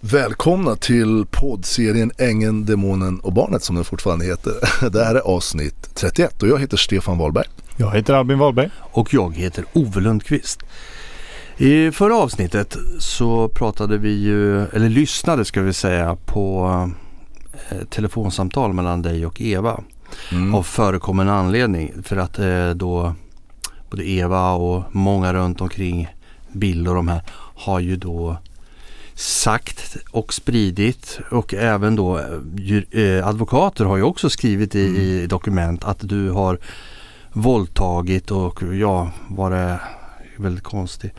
Välkomna till poddserien Ängeln, Demonen och Barnet som den fortfarande heter. Det här är avsnitt 31 och jag heter Stefan Wahlberg. Jag heter Albin Wahlberg. Och jag heter Ove Lundqvist. I förra avsnittet så pratade vi ju, eller lyssnade ska vi säga, på eh, telefonsamtal mellan dig och Eva. Mm. Av förekommande anledning. För att eh, då både Eva och många runt omkring Bill och de här har ju då sagt och spridit och även då eh, advokater har ju också skrivit i, mm. i dokument att du har våldtagit och ja, var det väldigt konstigt.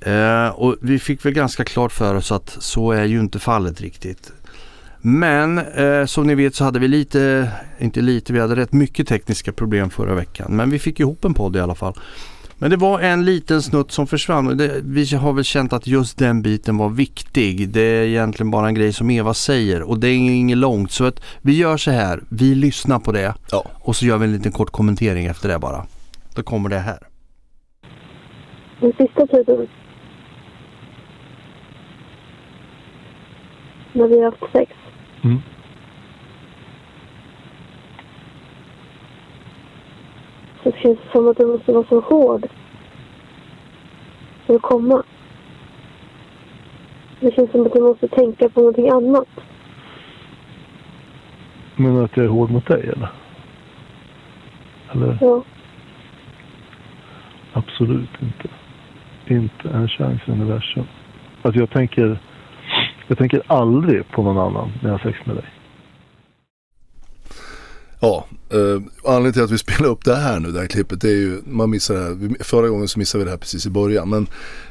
Eh, och vi fick väl ganska klart för oss att så är ju inte fallet riktigt. Men eh, som ni vet så hade vi lite, inte lite, vi hade rätt mycket tekniska problem förra veckan. Men vi fick ihop en podd i alla fall. Men det var en liten snutt som försvann. Det, vi har väl känt att just den biten var viktig. Det är egentligen bara en grej som Eva säger och det är inget långt. Så att vi gör så här. Vi lyssnar på det ja. och så gör vi en liten kort kommentering efter det bara. Då kommer det här. Den sista tiden. När vi har haft sex. Mm. Så det känns som att du måste vara så hård. För att komma. Det känns som att du måste tänka på någonting annat. Menar att jag är hård mot dig eller? Eller? Ja. Absolut inte. Inte en chans i universum. Alltså jag tänker, jag tänker aldrig på någon annan när jag har sex med dig. Ja, eh, anledningen till att vi spelar upp det här nu, det här klippet, det är ju, man missar det här. Förra gången så missade vi det här precis i början. Men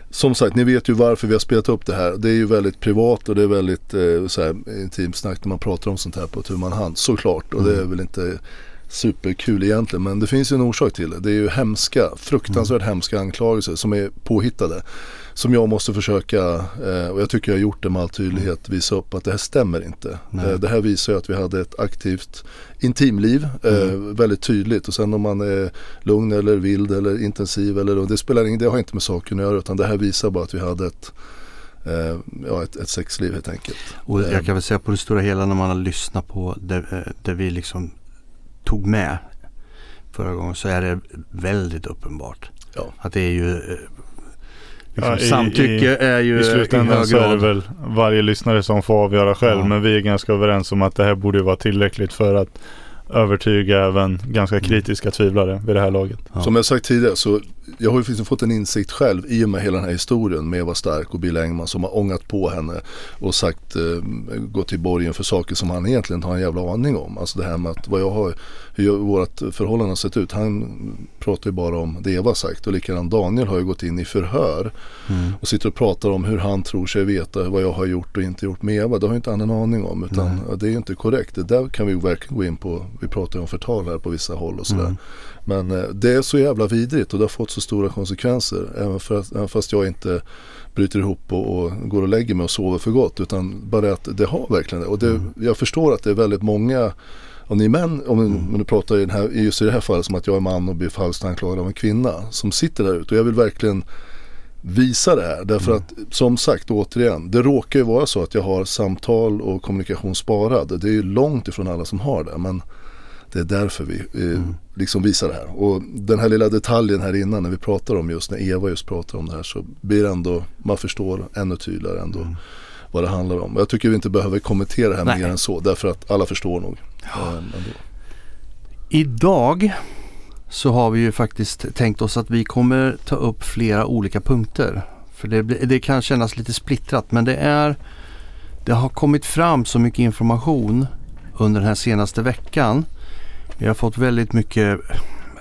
som sagt, ni vet ju varför vi har spelat upp det här. Det är ju väldigt privat och det är väldigt eh, så här, intimt snack när man pratar om sånt här på tu man hand, såklart. Och det är mm. väl inte superkul egentligen men det finns ju en orsak till det. Det är ju hemska, fruktansvärt mm. hemska anklagelser som är påhittade som jag måste försöka, eh, och jag tycker jag har gjort det med all tydlighet, visa upp att det här stämmer inte. Eh, det här visar ju att vi hade ett aktivt intimliv, eh, mm. väldigt tydligt. Och sen om man är lugn eller vild eller intensiv eller det spelar ingen, det har inte med saken att göra utan det här visar bara att vi hade ett ja, ett, ett sexliv helt enkelt. Och jag kan väl säga på det stora hela när man har lyssnat på det, det vi liksom tog med förra gången så är det väldigt uppenbart. Ja. Att det är ju Liksom, ja, i, samtycke i, är ju i slutändan så är det väl varje lyssnare som får avgöra själv. Ja. Men vi är ganska överens om att det här borde vara tillräckligt för att övertyga även ganska mm. kritiska tvivlare vid det här laget. Ja. Som jag sagt tidigare så jag har ju liksom fått en insikt själv i och med hela den här historien med Eva Stark och Bill Engman som har ångat på henne och sagt, eh, gått i borgen för saker som han egentligen har en jävla aning om. Alltså det här med att vad jag har, hur vårt förhållande har sett ut. Han pratar ju bara om det Eva sagt och likadant Daniel har ju gått in i förhör mm. och sitter och pratar om hur han tror sig veta vad jag har gjort och inte gjort med Eva. Det har ju inte han en aning om utan Nej. det är ju inte korrekt. Det där kan vi verkligen gå in på. Vi pratar ju om förtal här på vissa håll och sådär. Mm. Men eh, det är så jävla vidrigt och det har fått så stora konsekvenser. Även, för även fast jag inte bryter ihop och, och, går och lägger mig och sover för gott. Utan bara att det har verkligen det. Och det, mm. jag förstår att det är väldigt många och ni män, om mm. du pratar i den här, just i det här fallet som att jag är man och blir falskt anklagad av en kvinna som sitter där ute. Och jag vill verkligen visa det här. Därför mm. att som sagt återigen, det råkar ju vara så att jag har samtal och kommunikation sparad. Det är ju långt ifrån alla som har det. Men det är därför vi eh, mm. liksom visar det här. Och den här lilla detaljen här innan när vi pratar om just, när Eva just pratar om det här så blir det ändå, man förstår ännu tydligare ändå mm. vad det handlar om. Jag tycker vi inte behöver kommentera det här Nej. mer än så därför att alla förstår nog. Ja. Eh, Idag så har vi ju faktiskt tänkt oss att vi kommer ta upp flera olika punkter. För det, det kan kännas lite splittrat men det är det har kommit fram så mycket information under den här senaste veckan vi har fått väldigt mycket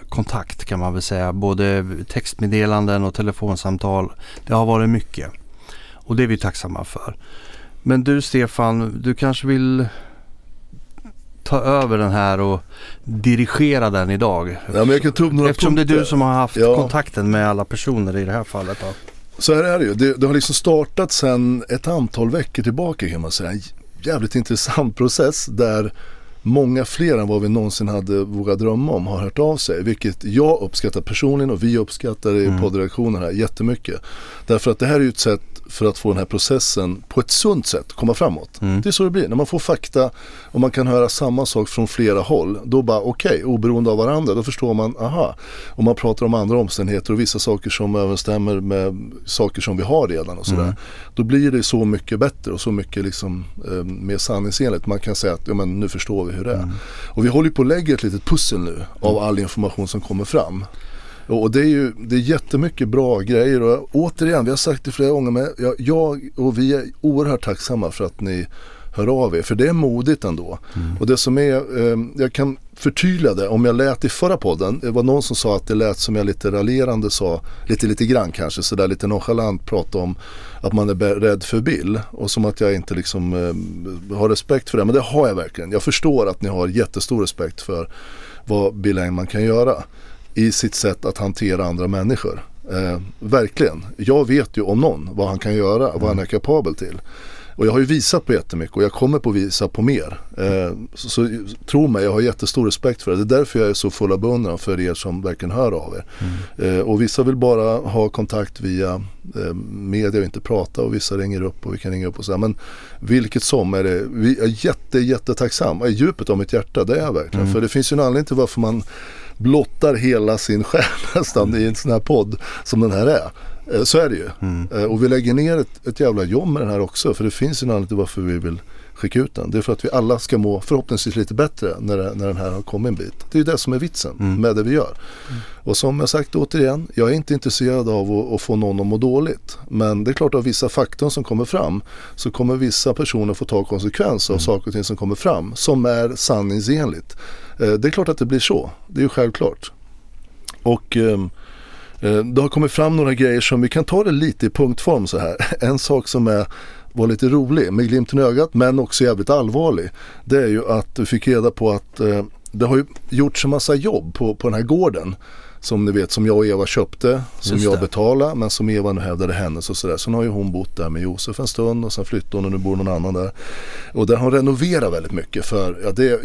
kontakt kan man väl säga. Både textmeddelanden och telefonsamtal. Det har varit mycket. Och det är vi tacksamma för. Men du Stefan, du kanske vill ta över den här och dirigera den idag? Ja, men jag kan ta upp några Eftersom punkter. det är du som har haft ja. kontakten med alla personer i det här fallet. Då. Så här är det ju. Det, det har liksom startat sedan ett antal veckor tillbaka kan man säga. En jävligt intressant process där många fler än vad vi någonsin hade vågat drömma om har hört av sig. Vilket jag uppskattar personligen och vi uppskattar i mm. poddreaktionen här jättemycket. Därför att det här är ju ett sätt för att få den här processen på ett sunt sätt komma framåt. Mm. Det är så det blir. När man får fakta och man kan höra samma sak från flera håll. Då bara okej, okay, oberoende av varandra. Då förstår man, aha. Om man pratar om andra omständigheter och vissa saker som överensstämmer med saker som vi har redan och sådär. Mm. Då blir det så mycket bättre och så mycket liksom, eh, mer sanningsenligt. Man kan säga att ja, men nu förstår vi hur det är. Mm. Och vi håller på att lägga ett litet pussel nu av all information som kommer fram. Och det är ju det är jättemycket bra grejer och återigen, vi har sagt det flera gånger men jag, jag och vi är oerhört tacksamma för att ni hör av er. För det är modigt ändå. Mm. Och det som är, eh, jag kan förtydliga det om jag lät i förra podden. Det var någon som sa att det lät som jag lite raljerande sa, lite lite grann kanske, sådär lite nonchalant pratade om att man är rädd för Bill. Och som att jag inte liksom eh, har respekt för det. Men det har jag verkligen. Jag förstår att ni har jättestor respekt för vad Bill Engman kan göra i sitt sätt att hantera andra människor. Eh, verkligen. Jag vet ju om någon vad han kan göra, vad han är kapabel till. Och jag har ju visat på jättemycket och jag kommer på att visa på mer. Eh, så, så tro mig, jag har jättestor respekt för det. Det är därför jag är så full av beundran för er som verkligen hör av er. Eh, och vissa vill bara ha kontakt via eh, media och inte prata och vissa ringer upp och vi kan ringa upp och så här. Men vilket som är det, vi är jätte, jättetacksam. I djupet av mitt hjärta, det är jag verkligen. För det finns ju en anledning till varför man blottar hela sin själ nästan i en sån här podd som den här är. Eh, Så är det ju. Eh, Och vi lägger ner ett, ett jävla jobb med den här också. För det finns ju en anledning till varför vi vill skicka ut den. Det är för att vi alla ska må förhoppningsvis lite bättre när, det, när den här har kommit en bit. Det är ju det som är vitsen med det vi gör. Och som jag sagt återigen, jag är inte intresserad av att, att få någon att må dåligt. Men det är klart att av vissa fakta som kommer fram så kommer vissa personer få ta konsekvens av saker och ting som kommer fram som är sanningsenligt. Eh, Det är klart att det blir så. Det är ju självklart. Och ehm, eh, det har kommit fram några grejer som vi kan ta det lite i punktform så här. En sak som är, var lite rolig med glimten i ögat men också jävligt allvarlig. Det är ju att du fick reda på att eh, det har ju gjorts en massa jobb på, på den här gården. Som ni vet som jag och Eva köpte, som Just jag det. betalade men som Eva nu hävdade hennes och sådär. Sen har ju hon bott där med Josef en stund och sen flyttade hon och nu bor någon annan där. Och där har hon renoverat väldigt mycket för, ja det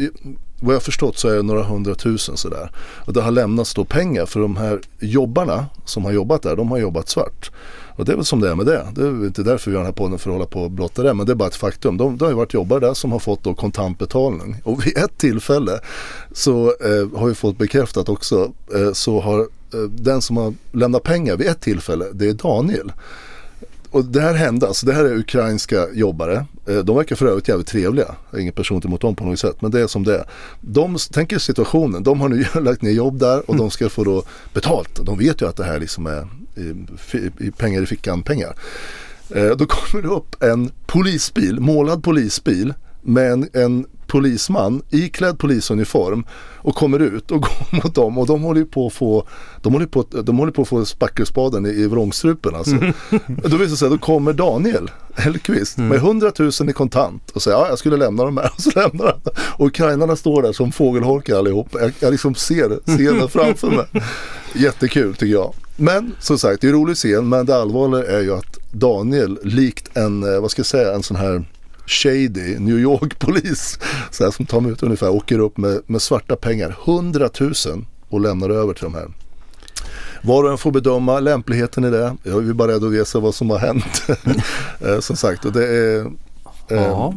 vad jag har förstått så är det några hundratusen sådär. Och det har lämnats då pengar för de här jobbarna som har jobbat där, de har jobbat svart. Och det är väl som det är med det. Det är inte därför vi har den här podden för att hålla på och blotta det. Men det är bara ett faktum. De, de har ju varit jobbare där som har fått då kontantbetalning. Och vid ett tillfälle så eh, har vi fått bekräftat också. Eh, så har eh, den som har lämnat pengar vid ett tillfälle, det är Daniel. Och det här hände, alltså det här är ukrainska jobbare. Eh, de verkar för övrigt jävligt trevliga. Jag har ingen person emot dem på något sätt. Men det är som det är. De tänker situationen. De har nu lagt ner jobb där och de ska få då betalt. De vet ju att det här liksom är i, i pengar i fickan pengar. Eh, då kommer det upp en polisbil, målad polisbil med en, en polisman iklädd polisuniform och kommer ut och går mot dem och de håller ju på att få de håller på, de håller på att få spackelspaden i, i vrångstrupen alltså. då visar det sig, då kommer Daniel Hellqvist med 100 000 i kontant och säger ja jag skulle lämna dem här och så lämnar han. Och ukrainarna står där som fågelholkar allihop. Jag, jag liksom ser scenen framför mig. Jättekul tycker jag. Men som sagt, det är en rolig scen men det allvarliga är ju att Daniel likt en, eh, vad ska jag säga, en sån här shady New York-polis så här, som tar mig ut ungefär, åker upp med, med svarta pengar, 100 000 och lämnar över till de här. Var och en får bedöma lämpligheten i det. Jag är bara veta vad som har hänt. Eh, som sagt, och det är eh, Ja,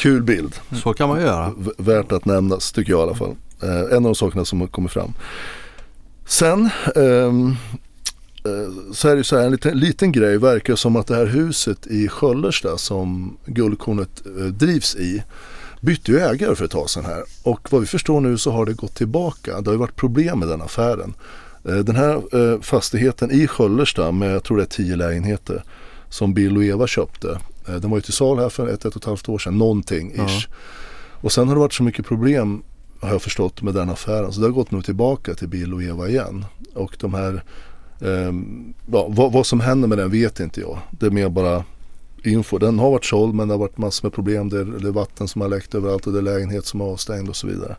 kul bild. så kan man göra. V- värt att nämnas tycker jag i alla fall. Eh, en av de sakerna som har kommit fram. Sen eh, så är det så här en liten, liten grej. Verkar som att det här huset i Sköllersta som Guldkornet eh, drivs i bytte ju ägare för ett tag sedan här. Och vad vi förstår nu så har det gått tillbaka. Det har ju varit problem med den affären. Eh, Den här eh, fastigheten i Sköllersta med jag tror det är tio lägenheter som Bill och Eva köpte. Eh, Den var ju till sal här för ett, ett och ett halvt år sedan, någonting ish. Och sen har det varit så mycket problem har jag förstått med den affären. Så det har gått nu tillbaka till Bill och Eva igen. Och de här, ehm, ja, vad, vad som händer med den vet inte jag. Det är mer bara info. Den har varit såld men det har varit massor med problem. Det är, det är vatten som har läckt överallt och det är lägenhet som är avstängd och så vidare.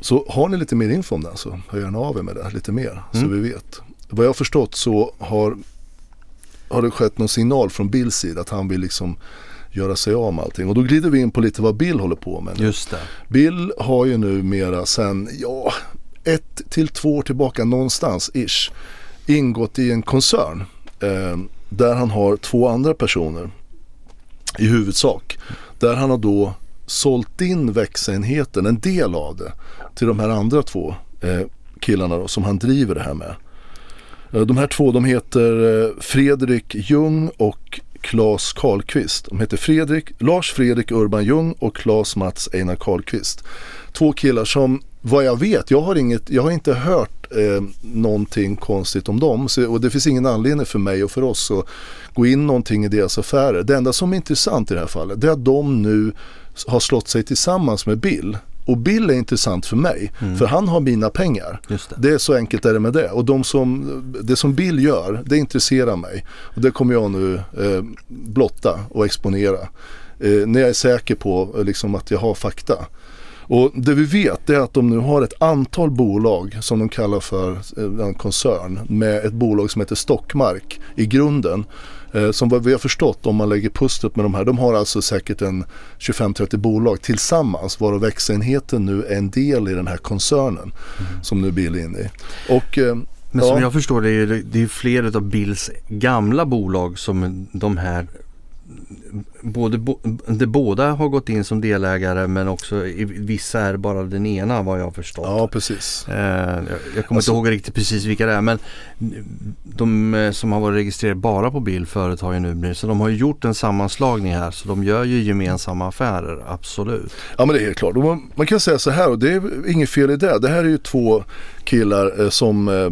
Så har ni lite mer info om den så hör gärna av er med det lite mer så vi vet. Vad jag har förstått så har, har det skett någon signal från Bills sida att han vill liksom göra sig av med allting. Och då glider vi in på lite vad Bill håller på med. nu. Just det. Bill har ju numera sen, ja, ett till två år tillbaka någonstans ish ingått i en koncern. Eh, där han har två andra personer i huvudsak. Där han har då sålt in växenheten, en del av det, till de här andra två eh, killarna då, som han driver det här med. Eh, de här två de heter eh, Fredrik Ljung och Claes Karlqvist. De heter Fredrik, Lars Fredrik Urban Ljung och Claes Mats Einar Karlqvist. Två killar som vad jag vet, jag har, inget, jag har inte hört eh, någonting konstigt om dem. Så, och det finns ingen anledning för mig och för oss att gå in någonting i deras affärer. Det enda som är intressant i det här fallet det är att de nu har slått sig tillsammans med Bill. Och Bill är intressant för mig, mm. för han har mina pengar. Det. det. är så enkelt är det med det. Och de som, det som Bill gör, det intresserar mig. Och det kommer jag nu eh, blotta och exponera. Eh, när jag är säker på liksom, att jag har fakta. Och det vi vet är att de nu har ett antal bolag som de kallar för eh, en koncern med ett bolag som heter Stockmark i grunden. Eh, som vad vi har förstått om man lägger pusslet med de här, de har alltså säkert en 25-30 bolag tillsammans varav växenheten nu är en del i den här koncernen mm. som nu Bill är inne i. Och, eh, men som jag förstår det är det är flera av Bills gamla bolag som de här både, de båda har gått in som delägare men också i vissa är bara den ena vad jag har förstått. Ja precis. Eh, jag kommer alltså, inte ihåg riktigt precis vilka det är men de eh, som har varit registrerade bara på bil ju nu så de har ju gjort en sammanslagning här så de gör ju gemensamma affärer, absolut. Ja men det är helt klart. Man, man kan säga så här och det är inget fel i det. Det här är ju två killar eh, som eh,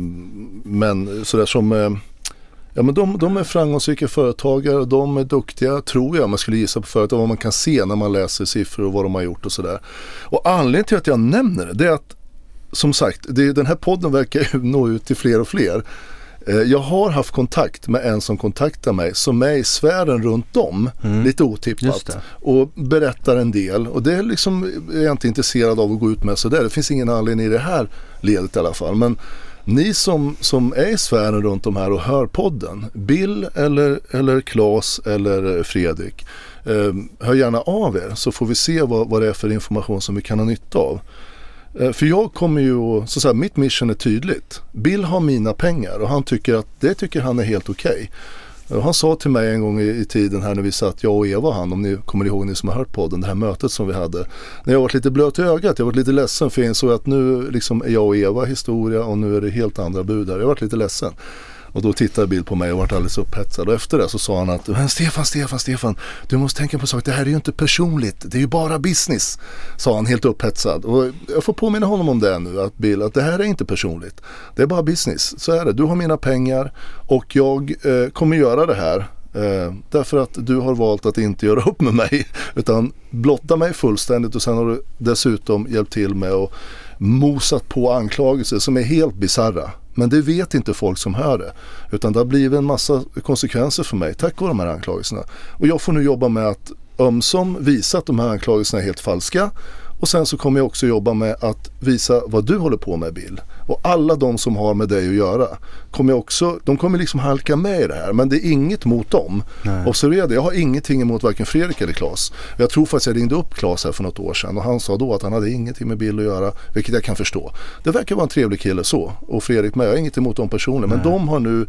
män sådär som eh, Ja men de, de är framgångsrika företagare och de är duktiga tror jag man skulle gissa på företag vad man kan se när man läser siffror och vad de har gjort och sådär. Och anledningen till att jag nämner det, det är att som sagt det, den här podden verkar ju nå ut till fler och fler. Eh, jag har haft kontakt med en som kontaktar mig som är i sfären runt om, mm. lite otippat. Och berättar en del och det är liksom, är jag inte intresserad av att gå ut med sådär. Det finns ingen anledning i det här ledet i alla fall. Men ni som, som är i sfären runt om här och hör podden, Bill eller, eller Claes eller Fredrik, eh, hör gärna av er så får vi se vad, vad det är för information som vi kan ha nytta av. Eh, för jag kommer ju så att säga, mitt mission är tydligt. Bill har mina pengar och han tycker att det tycker han är helt okej. Okay. Han sa till mig en gång i, i, tiden här när vi satt, jag och Eva och han, om ni kommer ihåg ni som har hört podden, det här mötet som vi hade. När jag var lite blöt i ögat, jag var lite ledsen för jag insåg att nu liksom är jag och Eva historia och nu är det helt andra bud här. Jag var lite ledsen. Och då tittade Bill på mig och vart alldeles upphetsad. Och efter det så sa han att Men Stefan, Stefan, Stefan. Du måste tänka på sak. Det här är ju inte personligt. Det är ju bara business. Sa han helt upphetsad. Och jag får påminna honom om det nu. Att Bill, att det här är inte personligt. Det är bara business. Så är det. Du har mina pengar och jag eh, kommer göra det här. Eh, därför att du har valt att inte göra upp med mig. Utan blotta mig fullständigt och sen har du dessutom hjälpt till med att mosat på anklagelser som är helt bizarra. Men det vet inte folk som hör det. Utan det har blivit en massa konsekvenser för mig tack vare de här anklagelserna. Och jag får nu jobba med att ömsom visa att de här anklagelserna är helt falska och sen så kommer jag också jobba med att visa vad du håller på med Bill. Och alla de som har med dig att göra, kommer också, de kommer liksom halka med i det här. Men det är inget mot dem. Nej. Observera det, jag har ingenting emot varken Fredrik eller Claes. Jag tror faktiskt jag ringde upp Claes här för något år sedan och han sa då att han hade ingenting med Bill att göra, vilket jag kan förstå. Det verkar vara en trevlig kille så, och Fredrik med. Jag har inget emot dem personligen, men de har nu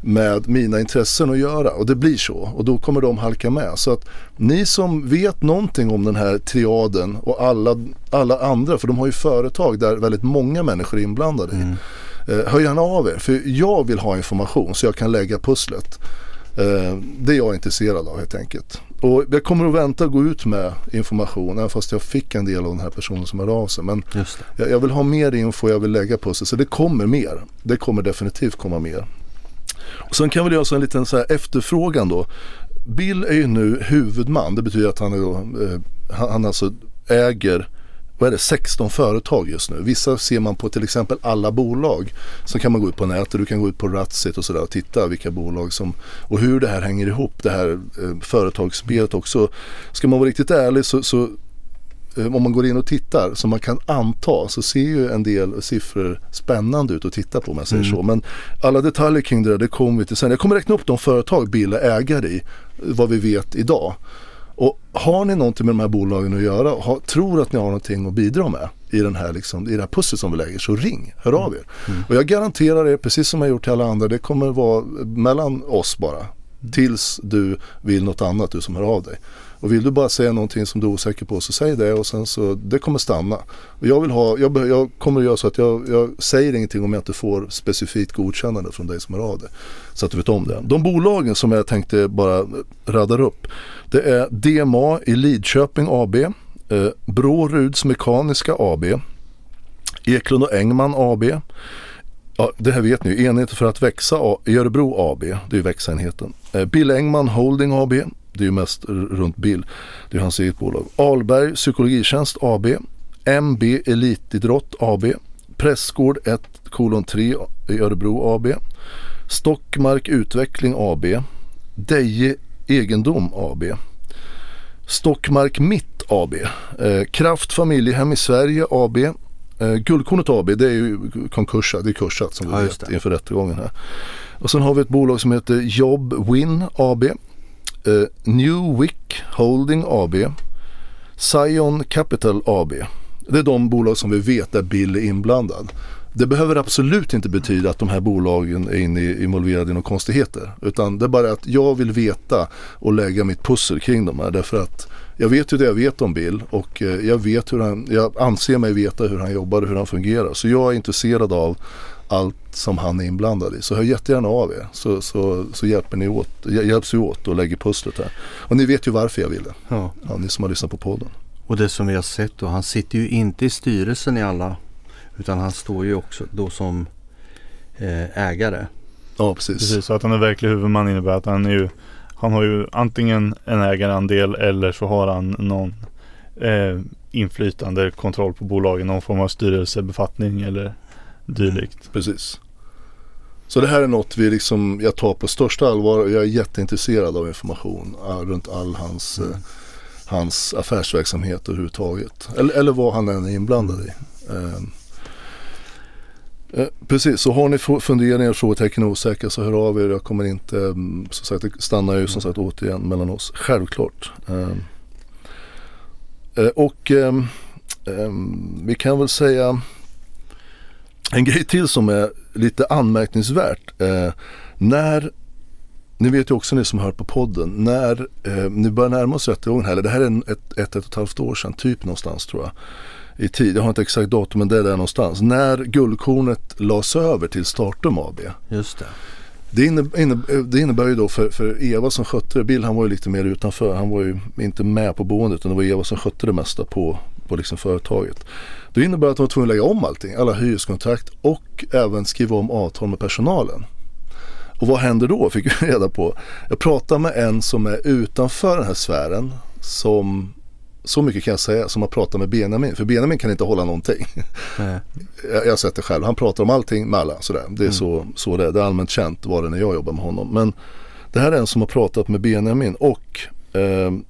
med mina intressen att göra och det blir så och då kommer de halka med. Så att ni som vet någonting om den här triaden och alla, alla andra, för de har ju företag där väldigt många människor är inblandade. Mm. Eh, hör gärna av er, för jag vill ha information så jag kan lägga pusslet. Eh, det är jag intresserad av helt enkelt. Och jag kommer att vänta och gå ut med information även fast jag fick en del av den här personen som hörde av sig. Men jag, jag, vill ha mer info, jag vill lägga pusslet. Så det kommer mer. Det kommer definitivt komma mer. Sen kan vi göra en liten så här efterfrågan då. Bill är ju nu huvudman. Det betyder att han, är då, eh, han alltså äger vad är det, 16 företag just nu. Vissa ser man på till exempel alla bolag. Så kan man gå ut på nätet, du kan gå ut på Ratsit och sådär och titta vilka bolag som och hur det här hänger ihop. Det här eh, företagsspelet också. Ska man vara riktigt ärlig så, så om man går in och tittar som man kan anta så ser ju en del siffror spännande ut att titta på om jag säger mm. så. Men alla detaljer kring det där det kommer vi till sen. Jag kommer räkna upp de företag Bill är ägare i, vad vi vet idag. Och har ni någonting med de här bolagen att göra och tror att ni har någonting att bidra med i, den här, liksom, i det här pusslet som vi lägger så ring, hör av er. Mm. Och jag garanterar er, precis som jag gjort till alla andra, det kommer vara mellan oss bara. Tills du vill något annat, du som hör av dig. Och vill du bara säga någonting som du är osäker på så säg det och sen så, det kommer stanna. Och jag vill ha, jag, jag kommer göra så att jag, jag säger ingenting om jag inte får specifikt godkännande från dig som hör av dig. Så att du vet om det. De bolagen som jag tänkte bara radar upp. Det är DMA i Lidköping AB. Eh, Bråruds Mekaniska AB. Eklund och Engman AB. Ja, det här vet ni enheten för att växa i Örebro AB. Det är ju växenheten. Eh, Bill Engman Holding AB. Det är ju mest runt Bill. Det är hans eget bolag. Alberg Psykologitjänst AB. MB Elitidrott AB. Pressgård 1 kolon 3 i Örebro AB. Stockmark Utveckling AB. Deje Egendom AB. Stockmark Mitt AB. Eh, Kraft Familjehem i Sverige AB. Eh, Guldkornet AB det är ju konkurs, det är kursat som vi ja, vet inför rättegången här. Och sen har vi ett bolag som heter Job Win AB. Eh, New Wick Holding AB. Zion Capital AB. Det är de bolag som vi vet där Bill är inblandad. Det behöver absolut inte betyda att de här bolagen är inne involverade i några konstigheter. Utan det är bara att jag vill veta och lägga mitt pussel kring de här. Därför att jag vet ju det jag vet om Bill och eh, jag, vet hur han, jag anser mig veta hur han jobbar och hur han fungerar. Så jag är intresserad av allt som han är inblandad i. Så hör jättegärna av er så, så, så hjälper ni åt, hjälps vi åt och lägger pusslet här. Och ni vet ju varför jag ville. Ja. ja. ni som har lyssnat på podden. Och det som vi har sett då, han sitter ju inte i styrelsen i alla utan han står ju också då som eh, ägare. Ja precis. Precis, så att han är verklig huvudman innebär att han är ju Han har ju antingen en ägarandel eller så har han någon eh, inflytande, kontroll på bolagen, någon form av styrelsebefattning eller dylikt. Mm, precis. Så det här är något vi liksom, jag tar på största allvar och jag är jätteintresserad av information runt all hans, mm. eh, hans affärsverksamhet överhuvudtaget. Eller, eller vad han än är inblandad i. Eh, Eh, precis, så har ni funderingar, frågetecken osäkra så hör av er. Jag kommer inte, mm, som sagt det stannar ju som sagt återigen mellan oss. Självklart. Ehm, eh, och ehm, ehm, vi kan väl säga en grej till som är lite anmärkningsvärt. Eh, när ni vet ju också ni som hör på podden, när eh, ni börjar närma oss rättegången här, eller det här är ett, ett, ett och ett halvt år sedan, typ någonstans tror jag i tid, jag har inte exakt datum men det är där någonstans. När Guldkornet lades över till Startum AB. Just det. Det, innebär, det innebär ju då för, för Eva som skötte det, Bill han var ju lite mer utanför, han var ju inte med på boendet utan det var Eva som skötte det mesta på, på liksom företaget. Det innebär att de var tvungna att lägga om allting, alla hyreskontrakt och även skriva om avtal med personalen. Och vad händer då fick vi reda på. Jag pratade med en som är utanför den här sfären som så mycket kan jag säga som att prata med Benjamin. För Benjamin kan inte hålla någonting. jag, jag har sett det själv. Han pratar om allting med alla. Sådär. Det är mm. så, så det är. Det är allmänt känt var det när jag jobbar med honom. Men det här är en som har pratat med Benjamin och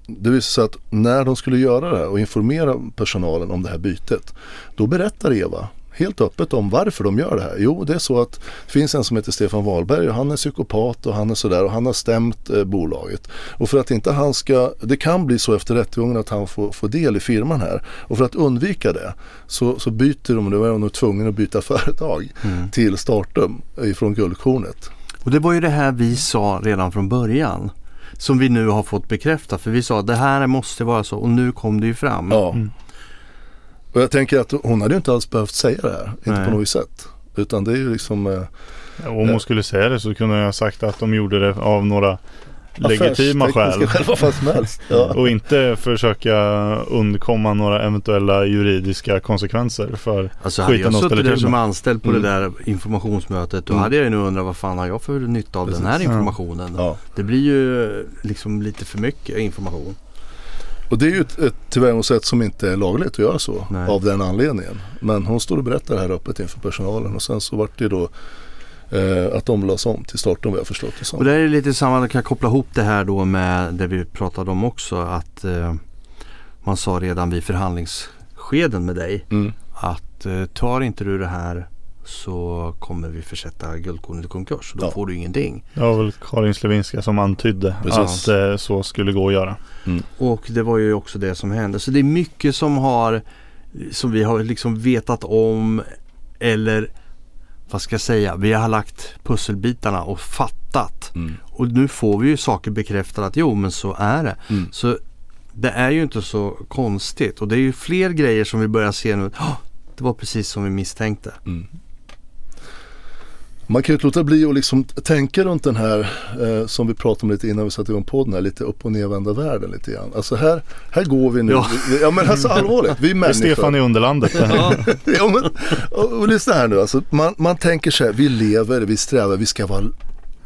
det visade sig att när de skulle göra det här och informera personalen om det här bytet. Då berättar Eva helt öppet om varför de gör det här. Jo, det är så att det finns en som heter Stefan Wahlberg och han är psykopat och han är sådär och han har stämt eh, bolaget. Och för att inte han ska, det kan bli så efter rättegången att han får, får del i firman här. Och för att undvika det så, så byter de, var jag nog tvungen att byta företag mm. till Startum ifrån Guldkornet. Och det var ju det här vi sa redan från början som vi nu har fått bekräfta. För vi sa att det här måste vara så och nu kom det ju fram. Ja. Mm. Och jag tänker att hon hade inte alls behövt säga det här, inte Nej. på något sätt. Utan det är ju liksom... Eh, ja, om hon skulle säga det så kunde jag ha sagt att de gjorde det av några legitima skäl. ja. Och inte försöka undkomma några eventuella juridiska konsekvenser för Alltså hade jag suttit där som anställd på mm. det där informationsmötet då mm. hade jag ju nu undrat vad fan har jag för nytta av Precis. den här informationen. Ja. Det blir ju liksom lite för mycket information. Och det är ju ett, ett tillvägagångssätt som inte är lagligt att göra så Nej. av den anledningen. Men hon står och berättar det här öppet inför personalen och sen så vart det då eh, att de lades om till starten vad jag förstått det som. Och det är lite samma, jag kan koppla ihop det här då med det vi pratade om också att eh, man sa redan vid förhandlingsskeden med dig mm. att eh, tar inte du det här så kommer vi försätta Guldkornet i konkurs. Då ja. får du ingenting. Det var väl Karin Slevinska som antydde Precis. att eh, så skulle gå att göra. Mm. Och det var ju också det som hände. Så det är mycket som har som vi har liksom vetat om eller vad ska jag säga, vi har lagt pusselbitarna och fattat. Mm. och nu får vi ju saker bekräftade att jo men så är det. Mm. Så det är ju inte så konstigt och det är ju fler grejer som vi börjar se nu. "Ah, Det var precis som vi misstänkte. Man kan ju inte låta bli att liksom tänka runt den här eh, som vi pratade om lite innan vi satte igång podden här, lite upp och nervända världen lite grann. Alltså här, här går vi nu. Ja. Ja men alltså allvarligt, vi är Det är människor. Stefan i Underlandet. ja, men, och, och lyssna här nu, alltså, man, man tänker så här, vi lever, vi strävar, vi ska vara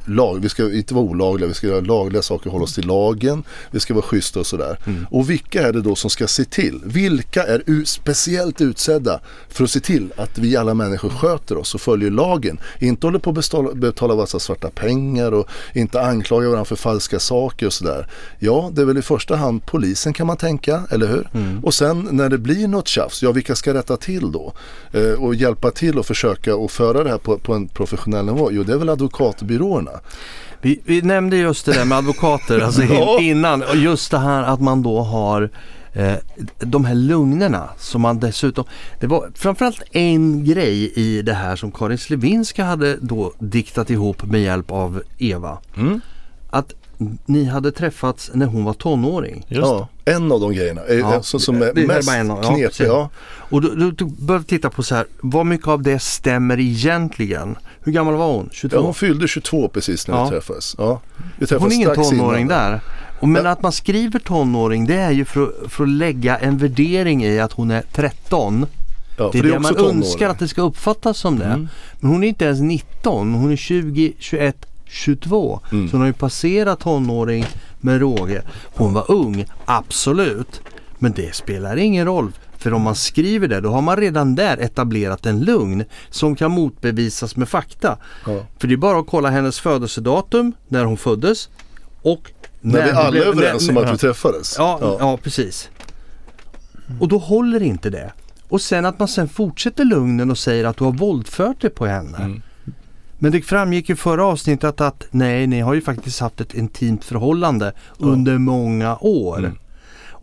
lag, vi ska inte vara olagliga, vi ska göra lagliga saker, hålla oss till lagen, vi ska vara schyssta och sådär. Och vilka är det då som ska se till? Vilka är speciellt utsedda för att se till att vi alla människor sköter oss och följer lagen? Inte håller på att betala, betala massa svarta pengar och inte anklaga varandra för falska saker och sådär. Ja, det är väl i första hand polisen kan man tänka, eller hur? Och sen när det blir något tjafs, ja vilka ska rätta till då? Eh, och hjälpa till och försöka och föra det här på, på en professionell nivå? Jo, det är väl advokatbyråerna. Vi, vi nämnde just det där med advokater alltså in, Ja. innan och just det här att man då har eh, de här lugnerna som man dessutom, det var framförallt en grej i det här som Karin Slevinska hade då diktat ihop med hjälp av Eva. Mm. Att ni hade träffats när hon var tonåring. Just ja, en av de grejerna är, Ja, som, som det är är mest en av- ja, knepig. precis. Ja, Och då, då började vi titta på så här, vad mycket av det stämmer egentligen? Hur gammal var hon? 22? Ja, hon fyllde 22 precis när Ja. vi träffades. Ja, vi Hon träffades är ingen tonåring innan. där. Och men Men- att man skriver tonåring det är ju för, att- för att lägga en värdering i att hon är 13. Ja, Det är det, också man tonåring. önskar att det ska uppfattas som det. Mm. Men hon är inte ens 19, hon är 20, 21, 22. Mm. Så hon har ju passerat tonåring med råge. Hon var ung, absolut. Men det spelar ingen roll. För om man skriver det, då har man redan där etablerat en lugn som kan motbevisas med fakta. Ja. För det är bara att kolla hennes födelsedatum, när hon föddes och När vi hon alla är överens när- om att vi träffades. Ja, ja. precis. Och då håller inte det. Och sen att man sen fortsätter lugnen och säger att du har våldfört dig på henne. Mm. Men det framgick i förra avsnittet att nej, ni har ju faktiskt haft ett intimt förhållande under många år. Mm.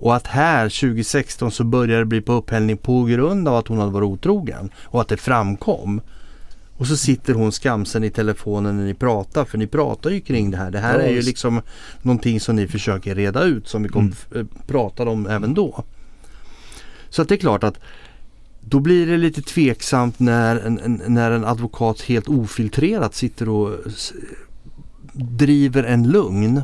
Och att här 2016 så började det bli på upphällning på grund av att hon hade varit otrogen. Och att det framkom. Och så sitter hon skamsen i telefonen när ni pratar för ni pratar ju kring det här. Det här Ja, är ju liksom någonting som ni försöker reda ut som vi kom, Mm. eh, pratade om även då. Så att det är klart att då blir det lite tveksamt när en, när en advokat helt ofiltrerat sitter och driver en lugn.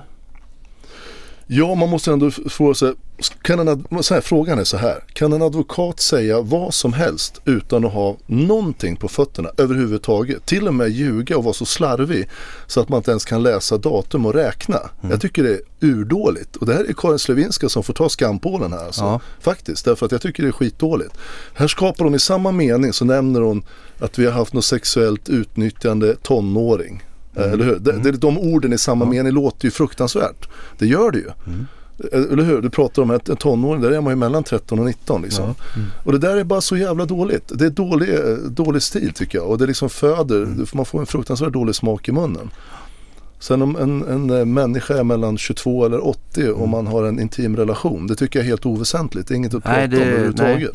Ja, man måste ändå fråga sig, kan en, så här, frågan är så här, kan en advokat säga vad som helst utan att ha någonting på fötterna överhuvudtaget? Till och med ljuga och vara så slarvig så att man inte ens kan läsa datum och räkna. Mm. Jag tycker det är urdåligt och det här är Karin Slevinska som får ta skampålen här alltså. Ja. Faktiskt, därför att jag tycker det är skitdåligt. Här skapar hon i samma mening så nämner hon att vi har haft något sexuellt utnyttjande tonåring. Eh, Eller hur? Det, det, de orden i samma mening låter ju fruktansvärt. Det gör det ju. Eh, Eller hur? Du pratar om en tonåring, där är man ju mellan 13 och 19 liksom. Och det där är bara så jävla dåligt. Det är dålig, eh, dålig stil tycker jag. Och det liksom föder, man får en fruktansvärt dålig smak i munnen. Sen om en, en människa är mellan 22 eller 80 och man har en intim relation, det tycker jag är helt oväsentligt. Det är inget att prata Nej, det- om överhuvudtaget.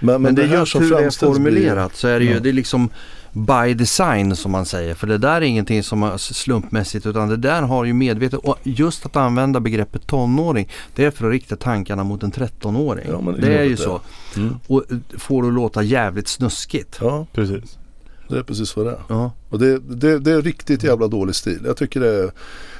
Men, men, Men, det, här är just hur det är framställs blir- formulerat så är det ju Ja. det är liksom by design som man säger. För det där är ingenting som är slumpmässigt utan det där har ju medvetet och just att använda begreppet tonåring det är för att rikta tankarna mot en 13-åring. Ja, men det är det är ju det så. Mm. Och får det att låta jävligt snuskigt. Ja, Precis. det är precis vad det är. Ja. Och det, det, det är riktigt jävla dålig stil. Jag tycker det är,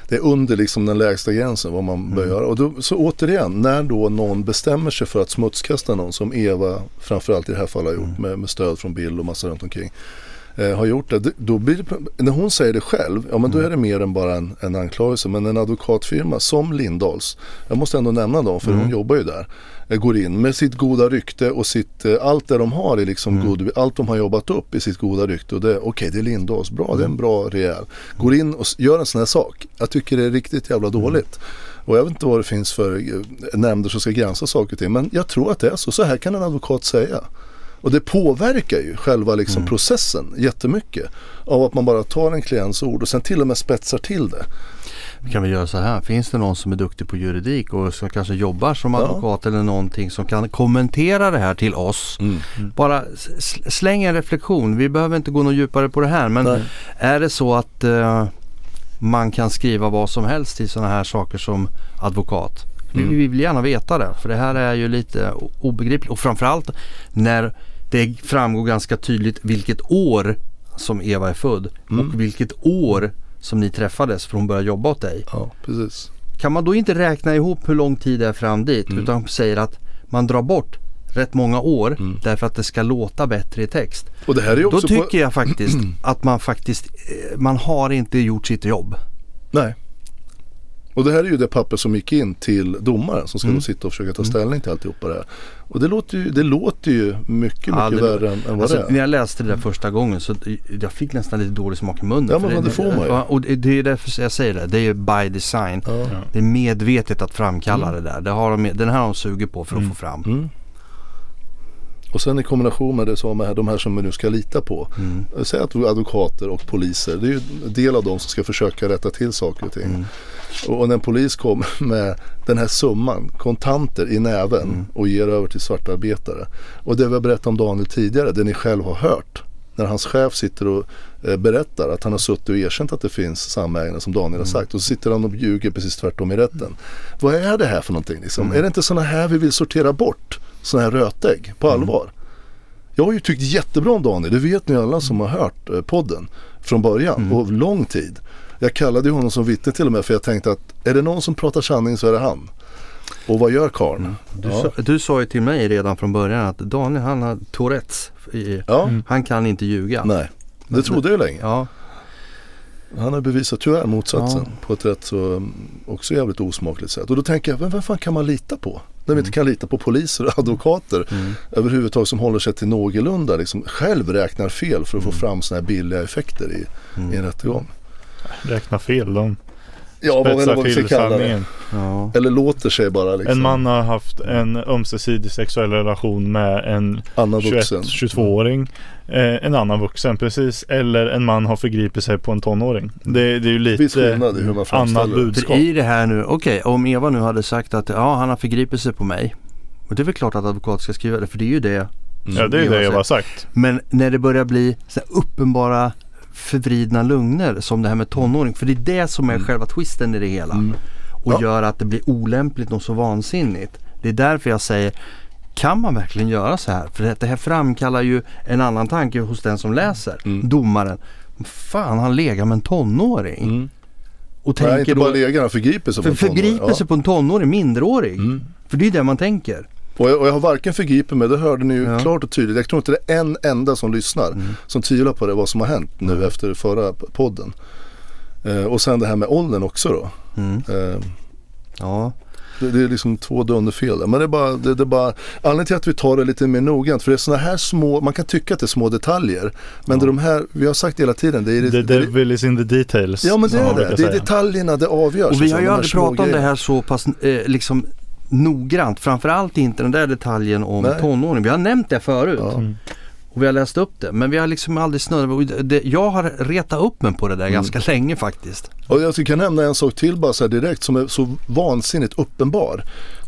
det är under liksom den lägsta gränsen vad man bör göra. Och då, så återigen, när då någon bestämmer sig för att smutskasta någon som Eva framförallt i det här fallet har gjort med, med stöd från Bill och massa runt omkring. Eh, har gjort det, då blir det, när hon säger det själv, ja men då är det mer än bara en, en anklagelse. Men en advokatfirma som Lindahls, jag måste ändå nämna dem för hon jobbar ju där. eh, Går in med sitt goda rykte och sitt, eh, allt det de har är liksom god, allt de har jobbat upp i sitt goda rykte. Och det, okej det är Lindahls, bra det är en bra rejäl. Går in och gör en sån här sak. Jag tycker det är riktigt jävla dåligt. Och jag vet inte vad det finns för eh, nämnder som ska granska saker och ting. Men jag tror att det är så. Så här kan en advokat säga. Och det påverkar ju själva liksom processen jättemycket. Av att man bara tar en klients ord och sen till och med spetsar till det. Kan vi göra så här. Finns det någon som är duktig på juridik och som kanske jobbar som Ja. advokat eller någonting som kan kommentera det här till oss. Bara s- släng en reflektion. Vi behöver inte gå något djupare på det här. Men Nej. är det så att eh, man kan skriva vad som helst i sådana här saker som advokat. Mm. Vi vill gärna veta det för det här är ju lite obegripligt och framförallt när det framgår ganska tydligt vilket år som Eva är född Mm. och vilket år som ni träffades för hon började jobba åt dig. Ja, precis. Kan man då inte räkna ihop hur lång tid det är fram dit Mm. utan säger att man drar bort rätt många år Mm. därför att det ska låta bättre i text. Och det här är ju Då också tycker på... jag faktiskt att man faktiskt, eh, man har inte gjort sitt jobb. Nej. Och det här är ju det papper som gick in till domaren som ska Mm. då sitta och försöka ta ställning till alltihopa det här. Och det låter ju, det låter ju mycket, Ja, mycket det- värre än, än vad Alltså, det när är. jag läste det där första gången så jag fick nästan lite dålig smak i munnen. Ja, för men det får man ju. Och det det är därför jag säger det. Det är ju by design. Ja. Det är medvetet att framkalla Mm. det där. Det har de, den här har de sugit på för att Mm. få fram. Mm. Och sen i kombination med det som med de här som vi nu ska lita på. Mm. Säg att advokater och poliser, det är ju en del av dem som ska försöka rätta till saker och ting. Mm. Och, när en polis kommer med den här summan kontanter i näven Mm. och ger över till svartarbetare. Och det vi har berättat om Daniel tidigare, det ni själv har hört. När hans chef sitter och eh, berättar att han har suttit och erkänt att det finns samägare som Daniel Mm. har sagt. Och så sitter han och ljuger precis tvärtom i rätten. Vad är det här för någonting? Liksom? Mm. Är det inte sådana här vi vill sortera bort? Sådana här rötägg på Mm. allvar? Jag har ju tyckt jättebra om Daniel, det vet ni alla som har hört eh, podden från början Mm. och lång tid. Jag kallade ju honom som vittne till och med för jag tänkte att är det någon som pratar sanning så är det han. Och vad gör karln? Du, Ja. sa, du sa ju till mig redan från början att Daniel han har Tourettes. I, Ja, Mm. Han kan inte ljuga. nej. Det trodde jag ju länge. Ja, Han har bevisat tyvärr motsatsen Ja. på ett rätt så mm, också jävligt osmakligt sätt. Och då tänker jag, vem, vem fan kan man lita på? När vi inte kan lita på poliser och advokater mm. överhuvudtaget som håller sig till någorlunda, liksom själv räknar fel för att få Mm. fram sådana här billiga effekter i, i en rättegång. Räkna fel. De Ja, spetsar vad till sanningen. ja. Eller låter sig bara liksom. En man har haft en ömsesidig sexuell relation med en annan vuxen. 21-22-åring. Eh, en annan vuxen precis. Eller en man har förgripit sig på en tonåring. Det, det är ju lite skillnad i hur man annat budskap. För i det här nu, okej om Eva nu hade sagt att ja han har förgripit sig på mig. Och det är väl klart att advokat ska skriva det för det är ju det. Mm. Ja det är Eva det jag har sagt. Men när det börjar bli så här uppenbara förvridna lögner som det här med tonåring. För det är det som är Mm. själva twisten i det hela. Mm. Och Ja. gör att det blir olämpligt och så vansinnigt. Det är därför jag säger kan man verkligen göra så här? För det här framkallar ju en annan tanke hos den som läser. Mm. Domaren. Fan han legar med en tonåring. Mm. Och Nej, tänker inte då, bara lägga, han förgriper sig på en tonåring. förgriper sig på en tonåring, minderårig. Mm. För det är det man tänker. Och jag, och jag har varken förgripit mig, det hörde ni ju Ja. klart och tydligt. Jag tror inte det är en enda som lyssnar Mm. som tvivlar på det, vad som har hänt nu efter förra podden. Eh, och sen det här med åldern också då. Mm. Eh, Ja. det, det är liksom två dunderfel där. Men det är bara, det, det är bara anledningen till att vi tar det lite mer noggrant. För det är sådana här små, man kan tycka att det är små detaljer. Men det är de här, vi har sagt hela tiden. Det är, The det, devil is in the details. ja men det är det. Det är detaljerna det avgörs. Och vi liksom, har ju här aldrig pratat om det här så pass eh, liksom noggrant. Framförallt inte den där detaljen om Nej. tonåring. Vi har nämnt det förut. Ja. Mm. Och vi har läst upp det. Men vi har liksom aldrig snurrat. Jag har retat upp mig på det där Mm. ganska länge faktiskt. Och jag kan nämna en sak till bara så här direkt som är så vansinnigt uppenbar.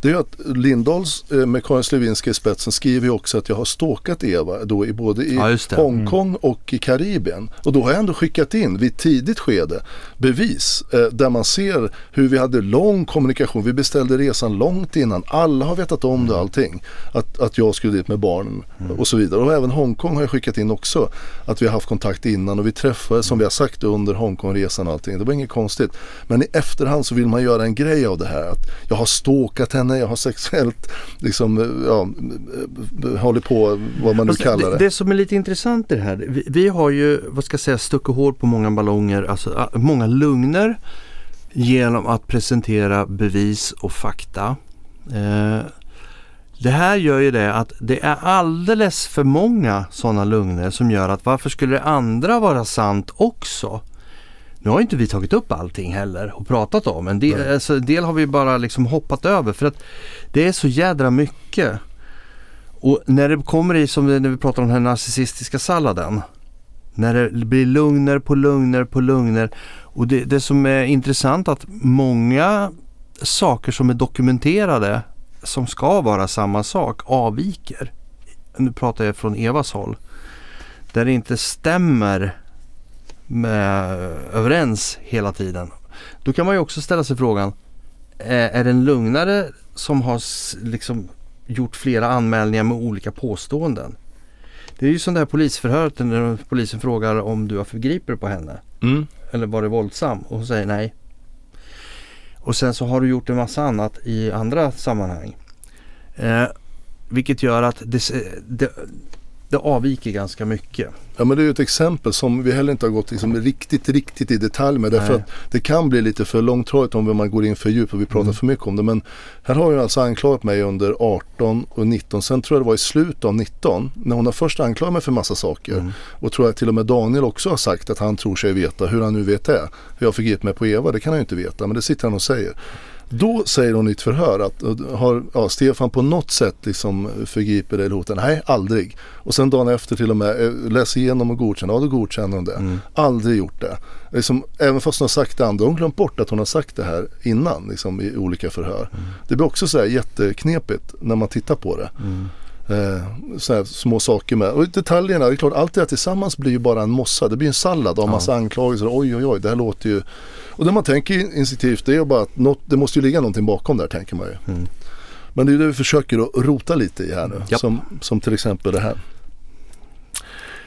Det är att Lindahls eh, med Karin Slevinska i spetsen skriver ju också att jag har stalkat Eva då i både i Ja. Hongkong och i Karibien. Och då har jag ändå skickat in vid tidigt skede bevis eh, där man ser hur vi hade lång kommunikation. Vi beställde resan långt innan. Alla har vetat om det allting. Att, att jag skulle dit med barnen och så vidare. Och även Hongkong har jag skickat in också. Att vi har haft kontakt innan och vi träffades som vi har sagt under Hongkongresan och allting. Det var inget konstigt. Men i efterhand så vill man göra en grej av det här. Att jag har stalkat henne, jag har sexuellt liksom, ja, hållit på vad man nu kallar det. det som är lite intressant i det här. Vi, vi har ju, vad ska jag säga, stuckit hål på många ballonger. Alltså många lugner. Genom att presentera bevis och fakta. Eh, det här gör ju det att det är alldeles för många sådana lugner som gör att varför skulle det andra vara sant också? Nu har inte vi tagit upp allting heller och pratat om. En del, alltså, en del har vi bara liksom hoppat över för att det är så jädra mycket. Och när det kommer i, som när vi pratar om den här narcissistiska salladen. När det blir lugner på lugner på lugner. Och det, det som är intressant att många saker som är dokumenterade som ska vara samma sak avviker. Nu pratar jag från Evas håll. Där det inte stämmer med, överens hela tiden. Då kan man ju också ställa sig frågan, är, är det en lugnare som har liksom gjort flera anmälningar med olika påståenden? Det är ju som det här polisförhöret när polisen frågar om du har förgripit på henne Mm. eller var det våldsam och hon säger nej. Och sen så har du gjort en massa annat i andra sammanhang. Eh, vilket gör att det, det, det avviker ganska mycket. Ja men det är ju ett exempel som vi heller inte har gått liksom riktigt, riktigt i detalj med. Därför Nej. att det kan bli lite för långtråkigt om man går in för djupt och vi pratar Mm. för mycket om det. Men här har hon alltså anklagat mig under 18 och 19. Sen tror jag det var i slutet av 19. När hon har först anklagat mig för massa saker. Mm. Och tror jag till och med Daniel också har sagt att han tror sig veta. Hur han nu vet det. Hur jag förgripit mig på Eva, det kan han ju inte veta. Men det sitter han och säger. Då säger hon i ett förhör att har ja, Stefan på något sätt liksom förgriper dig eller hotat? Nej, aldrig. Och sen dagen efter till och med eh, läs igenom och godkänna. Ja, då godkänner hon det. Mm. Aldrig gjort det. Liksom, även fast hon har sagt det andra, hon glömt bort att hon har sagt det här innan liksom, i olika förhör. Det blir också så här jätteknepigt när man tittar på det. Mm. Eh, små saker med. Och detaljerna, det är klart allt det här tillsammans blir ju bara en mossa. Det blir en sallad av Ja. massa anklagelser. Oj oj oj, det här låter ju... Och det man tänker instinktivt det är bara att något, det måste ju ligga någonting bakom där tänker man ju. Mm. Men det är det vi försöker att rota lite i här nu. Japp. Som, som till exempel det här.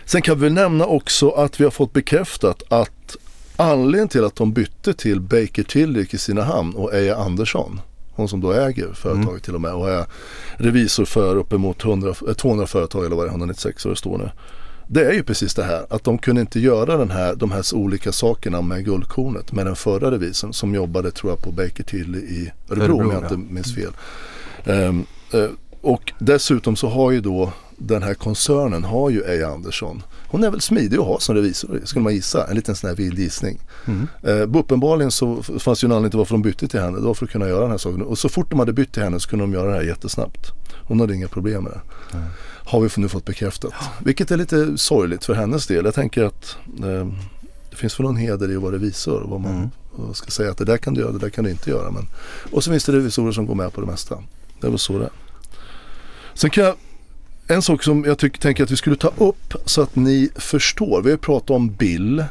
Sen kan vi nämna också att vi har fått bekräftat att anledningen till att de bytte till Baker Tilly i Kristinehamn och Eja Andersson, hon som då äger företaget Mm. till och med och är revisor för uppemot 100, eh, 200 företag eller vad det är, 196 vad det står nu. Det är ju precis det här att de kunde inte göra den här, de här olika sakerna med guldkornet med den förra revisorn som jobbade tror jag på Baker Tilly i Örebro, Örebro, om jag ja. inte minns fel. Ehm, eh, och dessutom så har ju då den här koncernen har ju Eja Andersson. Hon är väl smidig att ha som revisor skulle man gissa. En liten sån här vild gissning. Mm. Eh, uppenbarligen så fanns ju en anledning till varför de bytte till henne. Det var för att kunna göra den här saken. Och så fort de hade bytt till henne så kunde de göra det här jättesnabbt. Hon hade inga problem med det. Har vi nu fått bekräftat. Vilket är lite sorgligt för hennes del. Jag tänker att eh, det finns väl någon heder i att vara revisor. Vad man Mm. ska säga att det där kan du göra, det där kan du inte göra. Men, och så finns det revisorer som går med på det mesta. Det är väl så det är. Sen kan jag, en sak som jag tycker, tänker att vi skulle ta upp så att ni förstår. Vi har pratat om Bill.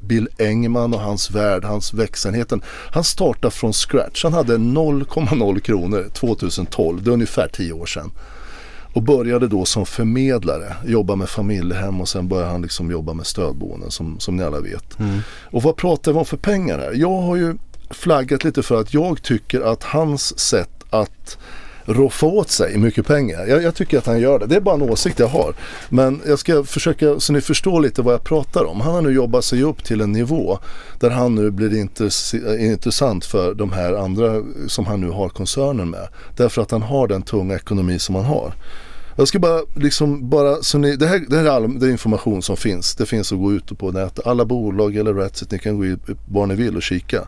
Bill Engman och hans värld, hans växelheten. Han startade från scratch. Han hade 0,0 kronor 2012, det är ungefär 10 år sedan. Och började då som förmedlare, jobba med familjehem och sen började han liksom jobba med stödboenden som, som ni alla vet. Mm. Och vad pratar vi om för pengar här? Jag har ju flaggat lite för att jag tycker att hans sätt att roffa åt sig mycket pengar. Jag, jag tycker att han gör det. Det är bara en åsikt jag har. Men jag ska försöka så ni förstår lite vad jag pratar om. Han har nu jobbat sig upp till en nivå där han nu blir intress- intressant för de här andra som han nu har koncernen med. Därför att han har den tunga ekonomi som han har. Jag ska bara liksom bara så ni, det här, det här är all det är information som finns. Det finns att gå ut på nätet. Alla bolag eller Ratsit, ni kan gå ut var ni vill och kika.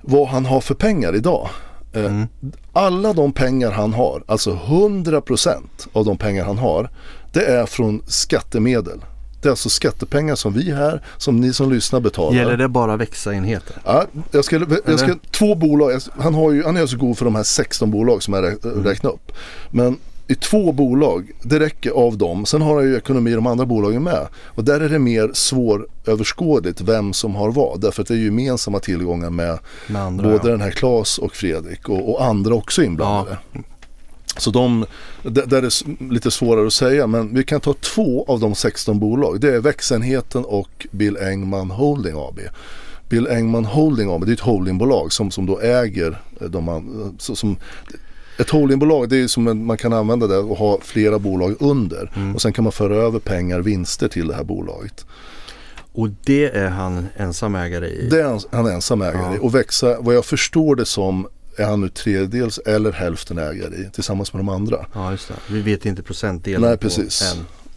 Vad han har för pengar idag. Eh, Mm. Alla de pengar han har, alltså 100% av de pengar han har, det är från skattemedel. Det är alltså skattepengar som vi här, som ni som lyssnar betalar. Gäller det bara växa-enheter? Ja, jag ska, jag ska, två bolag, han, har ju, han är så god för de här 16 bolag som jag Mm. räknat upp. Men i två bolag, det räcker av dem. Sen har han ju ekonomi i de andra bolagen med. Och där är det mer svåröverskådligt vem som har vad. Därför att det är gemensamma tillgångar med Med andra, både ja. den här Klas och Fredrik och, och andra också inblandade. Så de, där är det lite svårare att säga men vi kan ta två av de 16 bolag. Det är växenheten och Bill Engman Holding AB. Bill Engman Holding AB, det är ett holdingbolag som, som då äger eh, de så, som ett holdingbolag det är som en, man kan använda det och ha flera bolag under. Mm. Och sen kan man föra över pengar, vinster till det här bolaget. Och det är han ensam ägare i? Det är han, han är ensam ägare i. Ja. Och växa, vad jag förstår det som är han nu tredjedels eller hälften ägare i tillsammans med de andra. Ja, just det. Vi vet inte procentdelen Nej, precis.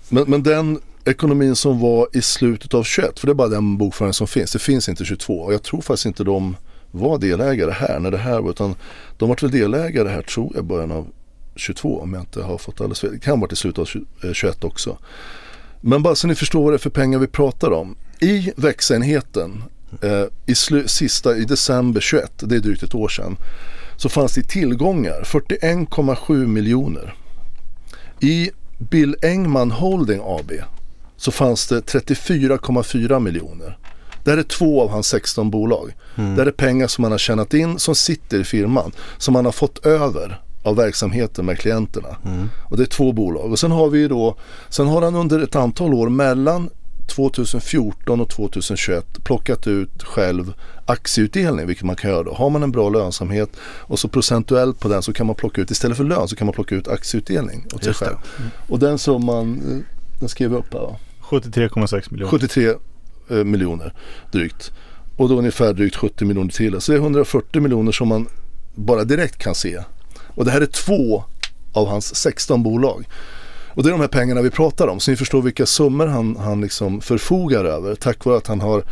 Men, men den ekonomin som var i slutet av 21, för det är bara den bokföringen som finns. Det finns inte 22 och jag tror faktiskt inte de var delägare här när det här var utan de var väl delägare här tror jag i början av 22 om jag inte har fått alldeles fel. Det kan vara till slutet av 21 eh, också. Men bara så ni förstår vad det är för pengar vi pratar om. I växenheten eh, i slu- sista i december 21, det är drygt ett år sedan, så fanns det tillgångar 41,7 miljoner. I Bill Engman Holding AB så fanns det 34,4 miljoner. Det här är två av hans 16 bolag. Mm. Det här är pengar som han har tjänat in som sitter i firman. Som han har fått över av verksamheten med klienterna. Mm. Och det är två bolag. Och sen har vi då, sen har han under ett antal år mellan 2014 och 2021 plockat ut själv aktieutdelning, vilket man kan göra då. Har man en bra lönsamhet och så procentuellt på den så kan man plocka ut, istället för lön så kan man plocka ut aktieutdelning åt sig själv. Och den summan, eh, den skrev jag upp här va? 73,6 miljoner. 73 eh, Eh, miljoner drygt. Och då ungefär drygt 70 miljoner till. Så det är 140 miljoner som man bara direkt kan se. Och det här är två av hans 16 bolag. Och det är de här pengarna vi pratar om. Så ni förstår vilka summor han, han liksom förfogar över. Tack vare att han har,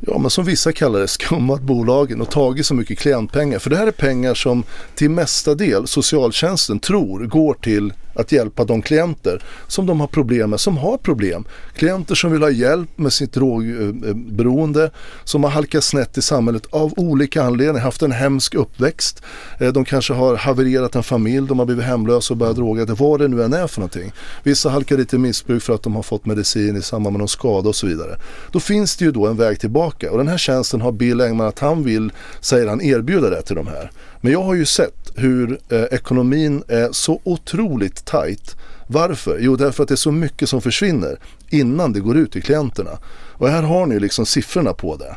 ja men som vissa kallar det, skummat bolagen och tagit så mycket klientpengar. För det här är pengar som till mesta del socialtjänsten tror går till att hjälpa de klienter som de har problem med, som har problem. Klienter som vill ha hjälp med sitt drogberoende, som har halkat snett i samhället av olika anledningar, haft en hemsk uppväxt. Eh, de kanske har havererat en familj, de har blivit hemlösa och börjat droga, vad det nu än är för någonting. Vissa halkar dit i missbruk för att de har fått medicin i samband med någon skada och så vidare. Då finns det ju då en väg tillbaka och den här tjänsten har Bill Engman att han vill, säger han, erbjuda det till de här. Men jag har ju sett hur eh, ekonomin är så otroligt tajt. Varför? Jo, därför att det är så mycket som försvinner innan det går ut till klienterna. Och här har ni liksom siffrorna på det.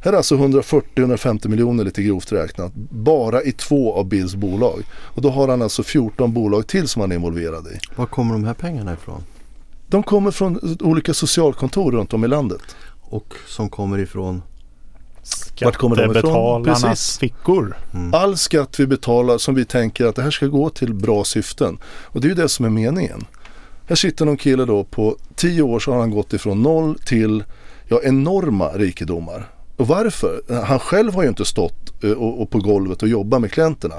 Här är alltså 140-150 miljoner lite grovt räknat bara i två av Bills bolag. Och då har han alltså 14 bolag till som han är involverad i. Var kommer de här pengarna ifrån? De kommer från olika socialkontor runt om i landet. Och som kommer ifrån? Vart kommer de ifrån? Skattebetalarnas Precis. fickor. All skatt vi betalar som vi tänker att det här ska gå till bra syften. Och det är ju det som är meningen. Här sitter någon kille då på 10 år så har han gått ifrån noll till ja, enorma rikedomar. Och varför? Han själv har ju inte stått eh, och, och på golvet och jobbat med klienterna.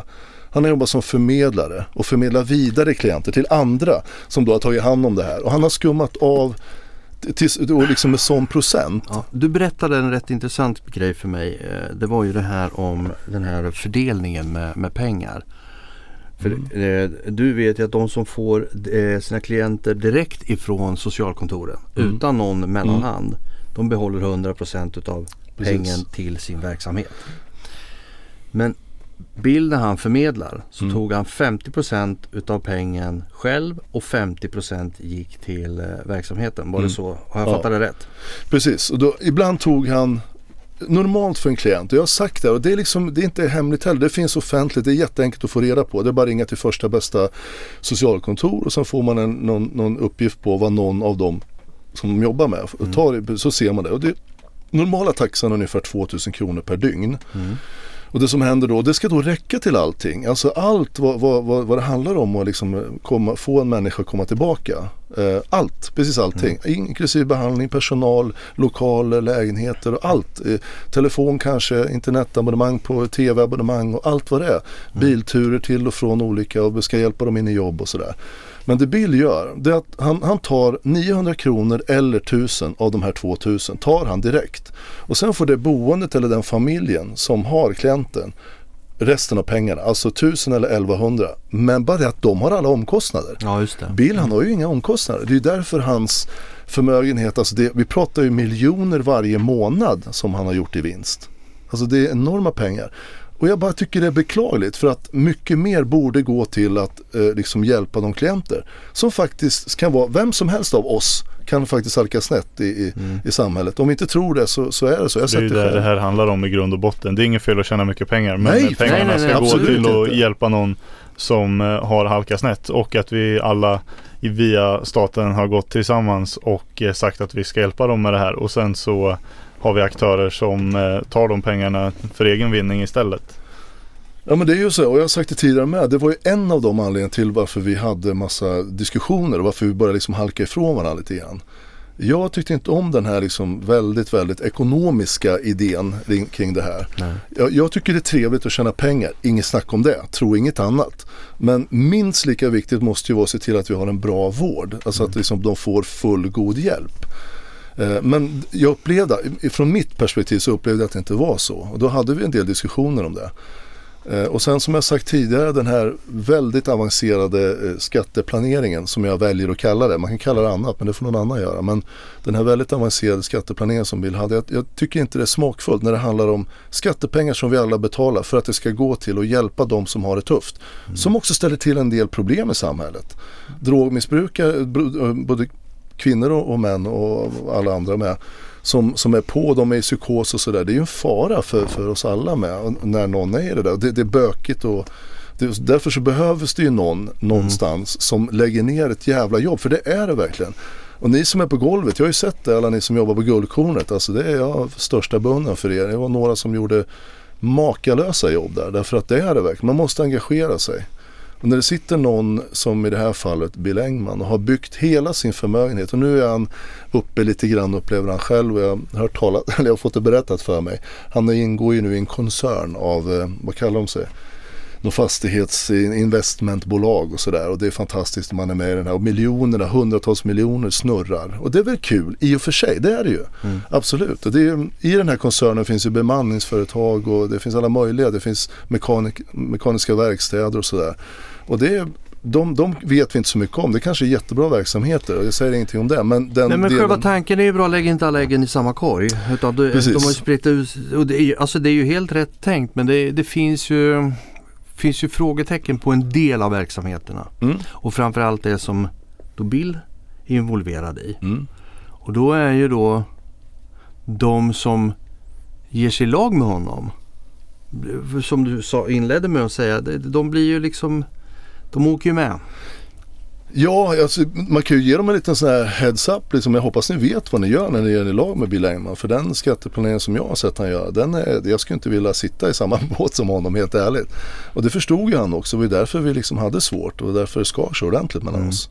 Han har jobbat som förmedlare och förmedlar vidare klienter till andra som då har tagit hand om det här. Och han har skummat av till, och liksom med sån procent. Ja, du berättade en rätt intressant grej för mig. Eh, Det var ju det här om den här fördelningen med, med pengar. För eh, du vet ju att de som får eh, sina klienter direkt ifrån socialkontoren Mm. utan någon mellanhand. De behåller 100% utav Precis. pengen till sin verksamhet. Men När han förmedlar så Mm. tog han 50% utav pengen själv och 50% gick till eh, verksamheten. Var det Mm. så? Har jag Ja. fattat det rätt? Precis, och då, ibland tog han Normalt för en klient, och jag har sagt det och det är, liksom, det är inte hemligt heller, det finns offentligt, det är jätteenkelt att få reda på. Det är bara att ringa till första bästa socialkontor och sen får man en, någon, någon uppgift på vad någon av dem som de jobbar med tar, så ser man det. Och det normala taxan är ungefär 2000 kronor per dygn. Och det som händer då, det ska då räcka till allting. Alltså allt vad, vad, vad, vad det handlar om att liksom komma, få en människa att komma tillbaka. Eh, allt, precis allting. Inklusive behandling, personal, lokaler, lägenheter och allt. Eh, telefon kanske, internetabonnemang på tv-abonnemang och allt vad det är. Bilturer till och från olika och vi ska hjälpa dem in i jobb och sådär. Men det Bill gör, det är att han, han tar 900 kronor eller 1000 av de här 2000 tar han direkt. Och sen får det boendet eller den familjen som har klienten resten av pengarna, alltså 1000 eller 1100. Men bara det att de har alla omkostnader. Ja just det. Bill han har ju inga omkostnader. Det är därför hans förmögenhet, alltså det, vi pratar ju miljoner varje månad som han har gjort i vinst. Alltså det är enorma pengar. Och jag bara tycker det är beklagligt för att mycket mer borde gå till att eh, liksom hjälpa de klienter. Som faktiskt kan vara, vem som helst av oss kan faktiskt halka snett i, i, i samhället. Om vi inte tror det så, så är det så. Jag Det är ju det det här handlar om i grund och botten. Det är inget fel att tjäna mycket pengar. Men Nej, pengarna nej, nej, ska gå till att inte. hjälpa någon som eh, har halkat snett. Och att vi alla via staten har gått tillsammans och eh, sagt att vi ska hjälpa dem med det här. Och sen så har vi aktörer som eh, tar de pengarna för egen vinning istället. Ja men det är ju så och jag har sagt det tidigare med. Det var ju en av de anledningarna till varför vi hade massa diskussioner och varför vi började liksom halka ifrån varandra lite grann. Jag tyckte inte om den här liksom väldigt, väldigt ekonomiska idén ring- kring det här. Jag, jag tycker det är trevligt att tjäna pengar, inget snack om det, tro inget annat. Men minst lika viktigt måste ju vara att se till att vi har en bra vård, alltså att liksom de får full god hjälp. Eh, Men jag upplevde, från mitt perspektiv så upplevde jag att det inte var så. Och då hade vi en del diskussioner om det. Eh, och sen som jag sagt tidigare den här väldigt avancerade eh, skatteplaneringen som jag väljer att kalla det. Man kan kalla det annat men det får någon annan göra. Men den här väldigt avancerade skatteplaneringen som Bill hade. Jag, jag tycker inte det är smakfullt när det handlar om skattepengar som vi alla betalar för att det ska gå till att hjälpa de som har det tufft. Som också ställer till en del problem i samhället. Drogmissbrukare, både kvinnor och, och män och alla andra med som, som är på, de är i psykos och sådär. Det är ju en fara för, för oss alla med när någon är i det där. Det, det är bökigt och det, därför så behövs det ju någon någonstans som lägger ner ett jävla jobb. För det är det verkligen. Och ni som är på golvet, jag har ju sett det, alla ni som jobbar på Guldkornet. Alltså det är jag största beundran för er. Det var några som gjorde makalösa jobb där. Därför att det är det verkligen. Man måste engagera sig. Och när det sitter någon som i det här fallet Bill Engman och har byggt hela sin förmögenhet och nu är han uppe lite grann upplever han själv och jag har hört talat, eller jag har fått det berättat för mig. Han ingår ju nu i en koncern av, eh, vad kallar de sig? Någon fastighetsinvestmentbolag och sådär och det är fantastiskt när man är med i den här och miljonerna, hundratals miljoner snurrar och det är väl kul i och för sig, det är det ju. Mm. Absolut, och det är, i den här koncernen finns ju bemanningsföretag och det finns alla möjliga, det finns mekanik, mekaniska verkstäder och sådär. Och det är de, de vet vi inte så mycket om. Det kanske är jättebra verksamheter och jag säger ingenting om det. Men, den Nej men delen, själva tanken är ju bra, lägg inte alla äggen i samma korg. Utan Precis. de har ju spritt ut, och det är, alltså det är ju helt rätt tänkt men det, det finns ju finns ju frågetecken på en del av verksamheterna. Mm, Och framförallt det som då Bill är involverad i. mm, Och då är ju då de som ger sig i lag med honom. Som du sa, inledde med att säga, de, blir ju liksom, de åker ju med. Ja, alltså, man kan ju ge dem en liten sån här heads up. Liksom. Jag hoppas ni vet vad ni gör när ni gör i lag med Bill Engman. För den skatteplanering som jag har sett han göra, den är, jag skulle inte vilja sitta i samma båt som honom helt ärligt. Och det förstod ju han också. Det var därför vi liksom hade svårt och därför det skar så ordentligt mellan Mm. oss.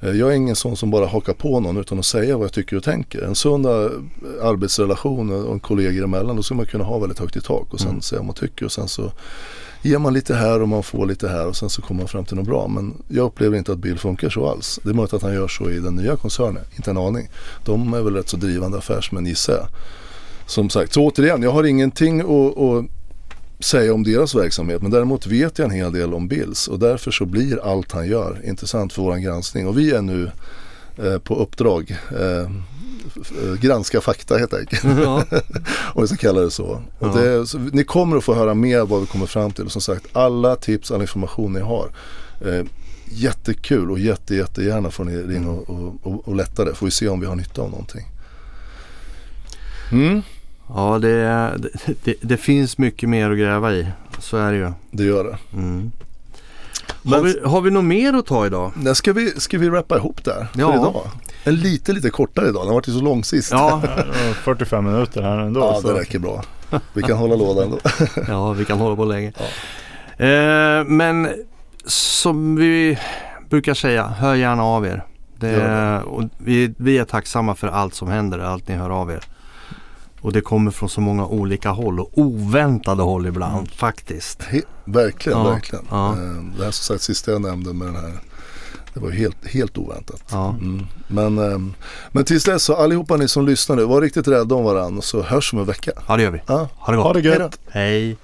Eh, Jag är ingen sån som bara hakar på någon utan att säga vad jag tycker och tänker. En sund eh, arbetsrelation och kollegor emellan då ska man kunna ha väldigt högt i tak och sen Mm. säga vad man tycker och sen så ger man lite här och man får lite här och sen så kommer man fram till något bra. Men jag upplever inte att Bill funkar så alls. Det är möjligt att han gör så i den nya koncernen, inte en aning. De är väl rätt så drivande affärsmän gissar jag. Som sagt, så återigen, jag har ingenting att, att säga om deras verksamhet men däremot vet jag en hel del om Bills och därför så blir allt han gör intressant för våran granskning och vi är nu eh, på uppdrag eh, granska fakta helt enkelt. Ja. Om vi ska kalla det så. Och Ja. det, så ni kommer att få höra mer vad vi kommer fram till. Och som sagt, alla tips, all information ni har. Eh, jättekul och jätte, jättegärna får ni ringa och, och, och, och lätta det. Får vi se om vi har nytta av någonting. Mm, Ja, det, det, det finns mycket mer att gräva i. Så är det ju. det gör det. Mm. Har, vi, har vi något mer att ta idag? Ska vi, ska vi rappa ihop där för Ja. idag? En lite, lite kortare idag. Den har varit ju så lång sist. Ja, Ja, det var 45 minuter här ändå. ja så. det räcker bra. Vi kan hålla låda ändå. ja vi kan hålla på länge. Eh, men som vi brukar säga, hör gärna av er. Det, Gör och vi, vi är tacksamma för allt som händer, allt ni hör av er. Och det kommer från så många olika håll och oväntade håll ibland faktiskt. He, verkligen, Ja, verkligen. ja. Eh, Det här som sagt sista jag nämnde med den här. Det var helt, helt oväntat. Ja. Mm. Men, ehm, men tills dess så allihopa ni som lyssnar nu, var riktigt rädda om varandra så hörs om en vecka. ja, det gör vi. Ja, Ha det gott. Ha det gött. Hej.